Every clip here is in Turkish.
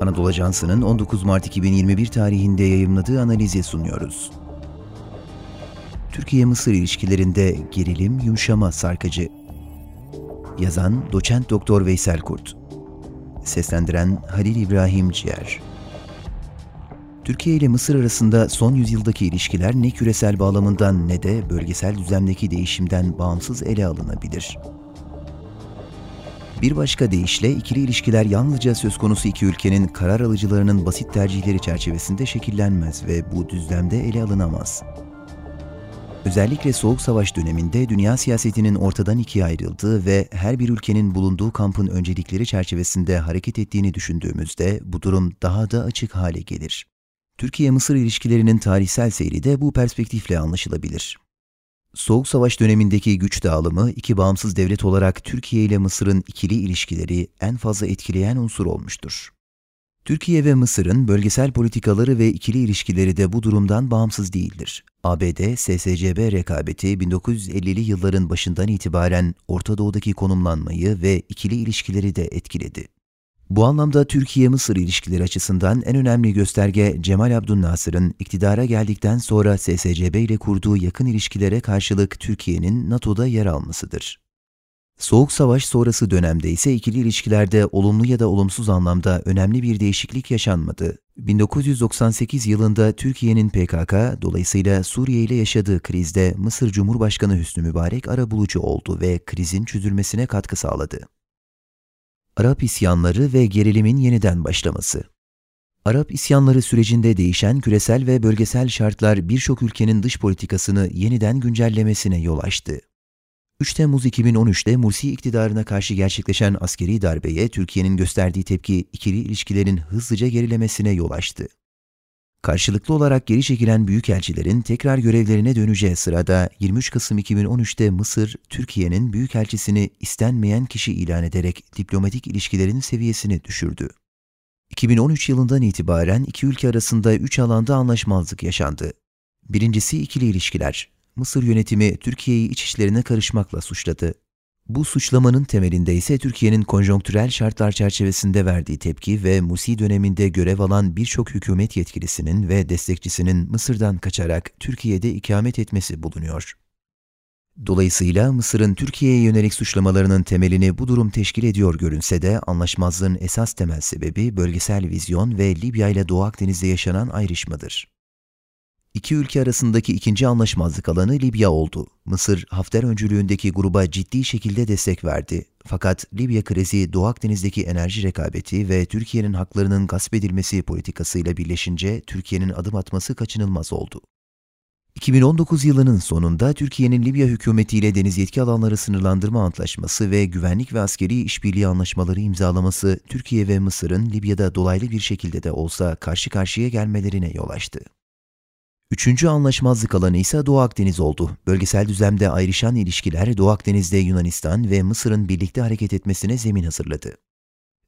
Anadolu Ajansı'nın 19 Mart 2021 tarihinde yayımladığı analizi sunuyoruz. Türkiye-Mısır ilişkilerinde gerilim yumuşama sarkacı. Yazan Doçent Doktor Veysel Kurt. Seslendiren Halil İbrahim Ciğer. Türkiye ile Mısır arasında son yüzyıldaki ilişkiler ne küresel bağlamından ne de bölgesel düzlemdeki değişimden bağımsız ele alınabilir. Bir başka deyişle ikili ilişkiler yalnızca söz konusu iki ülkenin karar alıcılarının basit tercihleri çerçevesinde şekillenmez ve bu düzlemde ele alınamaz. Özellikle Soğuk Savaş döneminde dünya siyasetinin ortadan ikiye ayrıldığı ve her bir ülkenin bulunduğu kampın öncelikleri çerçevesinde hareket ettiğini düşündüğümüzde bu durum daha da açık hale gelir. Türkiye-Mısır ilişkilerinin tarihsel seyri de bu perspektifle anlaşılabilir. Soğuk Savaş dönemindeki güç dağılımı iki bağımsız devlet olarak Türkiye ile Mısır'ın ikili ilişkileri en fazla etkileyen unsur olmuştur. Türkiye ve Mısır'ın bölgesel politikaları ve ikili ilişkileri de bu durumdan bağımsız değildir. ABD, SSCB rekabeti 1950'li yılların başından itibaren Orta Doğu'daki konumlanmayı ve ikili ilişkileri de etkiledi. Bu anlamda Türkiye-Mısır ilişkileri açısından en önemli gösterge Cemal Abdülnasır'ın iktidara geldikten sonra SSCB ile kurduğu yakın ilişkilere karşılık Türkiye'nin NATO'da yer almasıdır. Soğuk Savaş sonrası dönemde ise ikili ilişkilerde olumlu ya da olumsuz anlamda önemli bir değişiklik yaşanmadı. 1998 yılında Türkiye'nin PKK, dolayısıyla Suriye ile yaşadığı krizde Mısır Cumhurbaşkanı Hüsnü Mübarek arabulucu oldu ve krizin çözülmesine katkı sağladı. Arap isyanları ve gerilimin yeniden başlaması. Arap isyanları sürecinde değişen küresel ve bölgesel şartlar birçok ülkenin dış politikasını yeniden güncellemesine yol açtı. 3 Temmuz 2013'te Mursi iktidarına karşı gerçekleşen askeri darbeye Türkiye'nin gösterdiği tepki ikili ilişkilerin hızlıca gerilemesine yol açtı. Karşılıklı olarak geri çekilen büyükelçilerin tekrar görevlerine döneceği sırada 23 Kasım 2013'te Mısır, Türkiye'nin büyükelçisini istenmeyen kişi ilan ederek diplomatik ilişkilerin seviyesini düşürdü. 2013 yılından itibaren iki ülke arasında üç alanda anlaşmazlık yaşandı. Birincisi ikili ilişkiler. Mısır yönetimi Türkiye'yi iç işlerine karışmakla suçladı. Bu suçlamanın temelinde ise Türkiye'nin konjonktürel şartlar çerçevesinde verdiği tepki ve Musi döneminde görev alan birçok hükümet yetkilisinin ve destekçisinin Mısır'dan kaçarak Türkiye'de ikamet etmesi bulunuyor. Dolayısıyla Mısır'ın Türkiye'ye yönelik suçlamalarının temelini bu durum teşkil ediyor görünse de anlaşmazlığın esas temel sebebi bölgesel vizyon ve Libya ile Doğu Akdeniz'de yaşanan ayrışmadır. İki ülke arasındaki ikinci anlaşmazlık alanı Libya oldu. Mısır, Hafter öncülüğündeki gruba ciddi şekilde destek verdi. Fakat Libya krizi Doğu Akdeniz'deki enerji rekabeti ve Türkiye'nin haklarının gasp edilmesi politikasıyla birleşince Türkiye'nin adım atması kaçınılmaz oldu. 2019 yılının sonunda Türkiye'nin Libya hükümetiyle deniz yetki alanları sınırlandırma antlaşması ve güvenlik ve askeri işbirliği anlaşmaları imzalaması Türkiye ve Mısır'ın Libya'da dolaylı bir şekilde de olsa karşı karşıya gelmelerine yol açtı. Üçüncü anlaşmazlık alanı ise Doğu Akdeniz oldu. Bölgesel düzlemde ayrışan ilişkiler Doğu Akdeniz'de Yunanistan ve Mısır'ın birlikte hareket etmesine zemin hazırladı.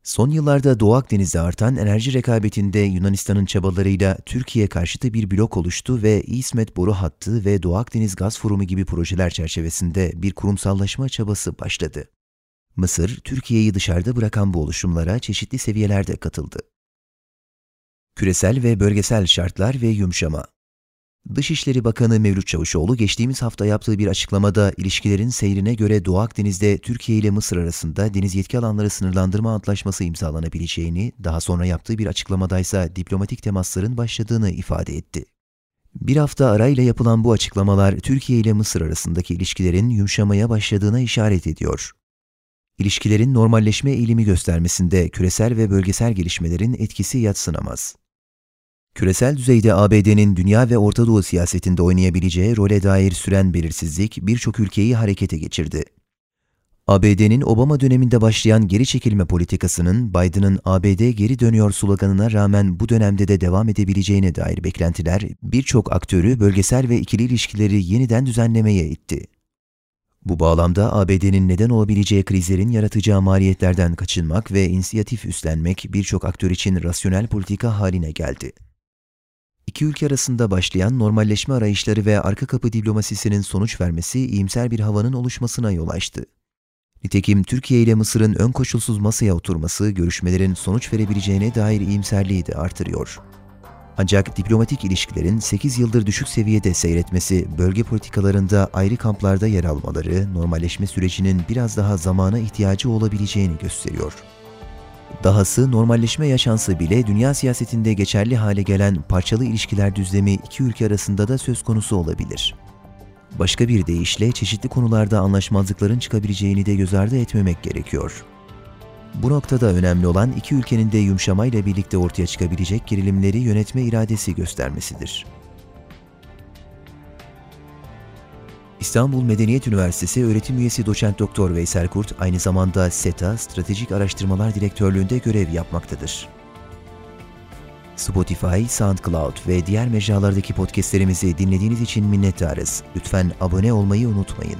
Son yıllarda Doğu Akdeniz'de artan enerji rekabetinde Yunanistan'ın çabalarıyla Türkiye karşıtı bir blok oluştu ve İsmet Boru Hattı ve Doğu Akdeniz Gaz Forumu gibi projeler çerçevesinde bir kurumsallaşma çabası başladı. Mısır, Türkiye'yi dışarıda bırakan bu oluşumlara çeşitli seviyelerde katıldı. Küresel ve bölgesel şartlar ve yumuşama Dışişleri Bakanı Mevlüt Çavuşoğlu geçtiğimiz hafta yaptığı bir açıklamada ilişkilerin seyrine göre Doğu Akdeniz'de Türkiye ile Mısır arasında deniz yetki alanları sınırlandırma antlaşması imzalanabileceğini, daha sonra yaptığı bir açıklamadaysa diplomatik temasların başladığını ifade etti. Bir hafta arayla yapılan bu açıklamalar Türkiye ile Mısır arasındaki ilişkilerin yumuşamaya başladığına işaret ediyor. İlişkilerin normalleşme eğilimi göstermesinde küresel ve bölgesel gelişmelerin etkisi yatsınamaz. Küresel düzeyde ABD'nin dünya ve Orta Doğu siyasetinde oynayabileceği role dair süren belirsizlik birçok ülkeyi harekete geçirdi. ABD'nin Obama döneminde başlayan geri çekilme politikasının Biden'ın ABD geri dönüyor sloganına rağmen bu dönemde de devam edebileceğine dair beklentiler birçok aktörü bölgesel ve ikili ilişkileri yeniden düzenlemeye itti. Bu bağlamda ABD'nin neden olabileceği krizlerin yaratacağı maliyetlerden kaçınmak ve inisiyatif üstlenmek birçok aktör için rasyonel politika haline geldi. İki ülke arasında başlayan normalleşme arayışları ve arka kapı diplomasisinin sonuç vermesi iyimser bir havanın oluşmasına yol açtı. Nitekim Türkiye ile Mısır'ın ön koşulsuz masaya oturması görüşmelerin sonuç verebileceğine dair iyimserliği de artırıyor. Ancak diplomatik ilişkilerin 8 yıldır düşük seviyede seyretmesi, bölge politikalarında ayrı kamplarda yer almaları, normalleşme sürecinin biraz daha zamana ihtiyacı olabileceğini gösteriyor. Dahası normalleşme yaşansa bile dünya siyasetinde geçerli hale gelen parçalı ilişkiler düzlemi iki ülke arasında da söz konusu olabilir. Başka bir deyişle çeşitli konularda anlaşmazlıkların çıkabileceğini de göz ardı etmemek gerekiyor. Bu noktada önemli olan iki ülkenin de yumuşamayla birlikte ortaya çıkabilecek gerilimleri yönetme iradesi göstermesidir. İstanbul Medeniyet Üniversitesi öğretim üyesi doçent doktor Veysel Kurt aynı zamanda SETA Stratejik Araştırmalar Direktörlüğünde görev yapmaktadır. Spotify, SoundCloud ve diğer mecralardaki podcastlerimizi dinlediğiniz için minnettarız. Lütfen abone olmayı unutmayın.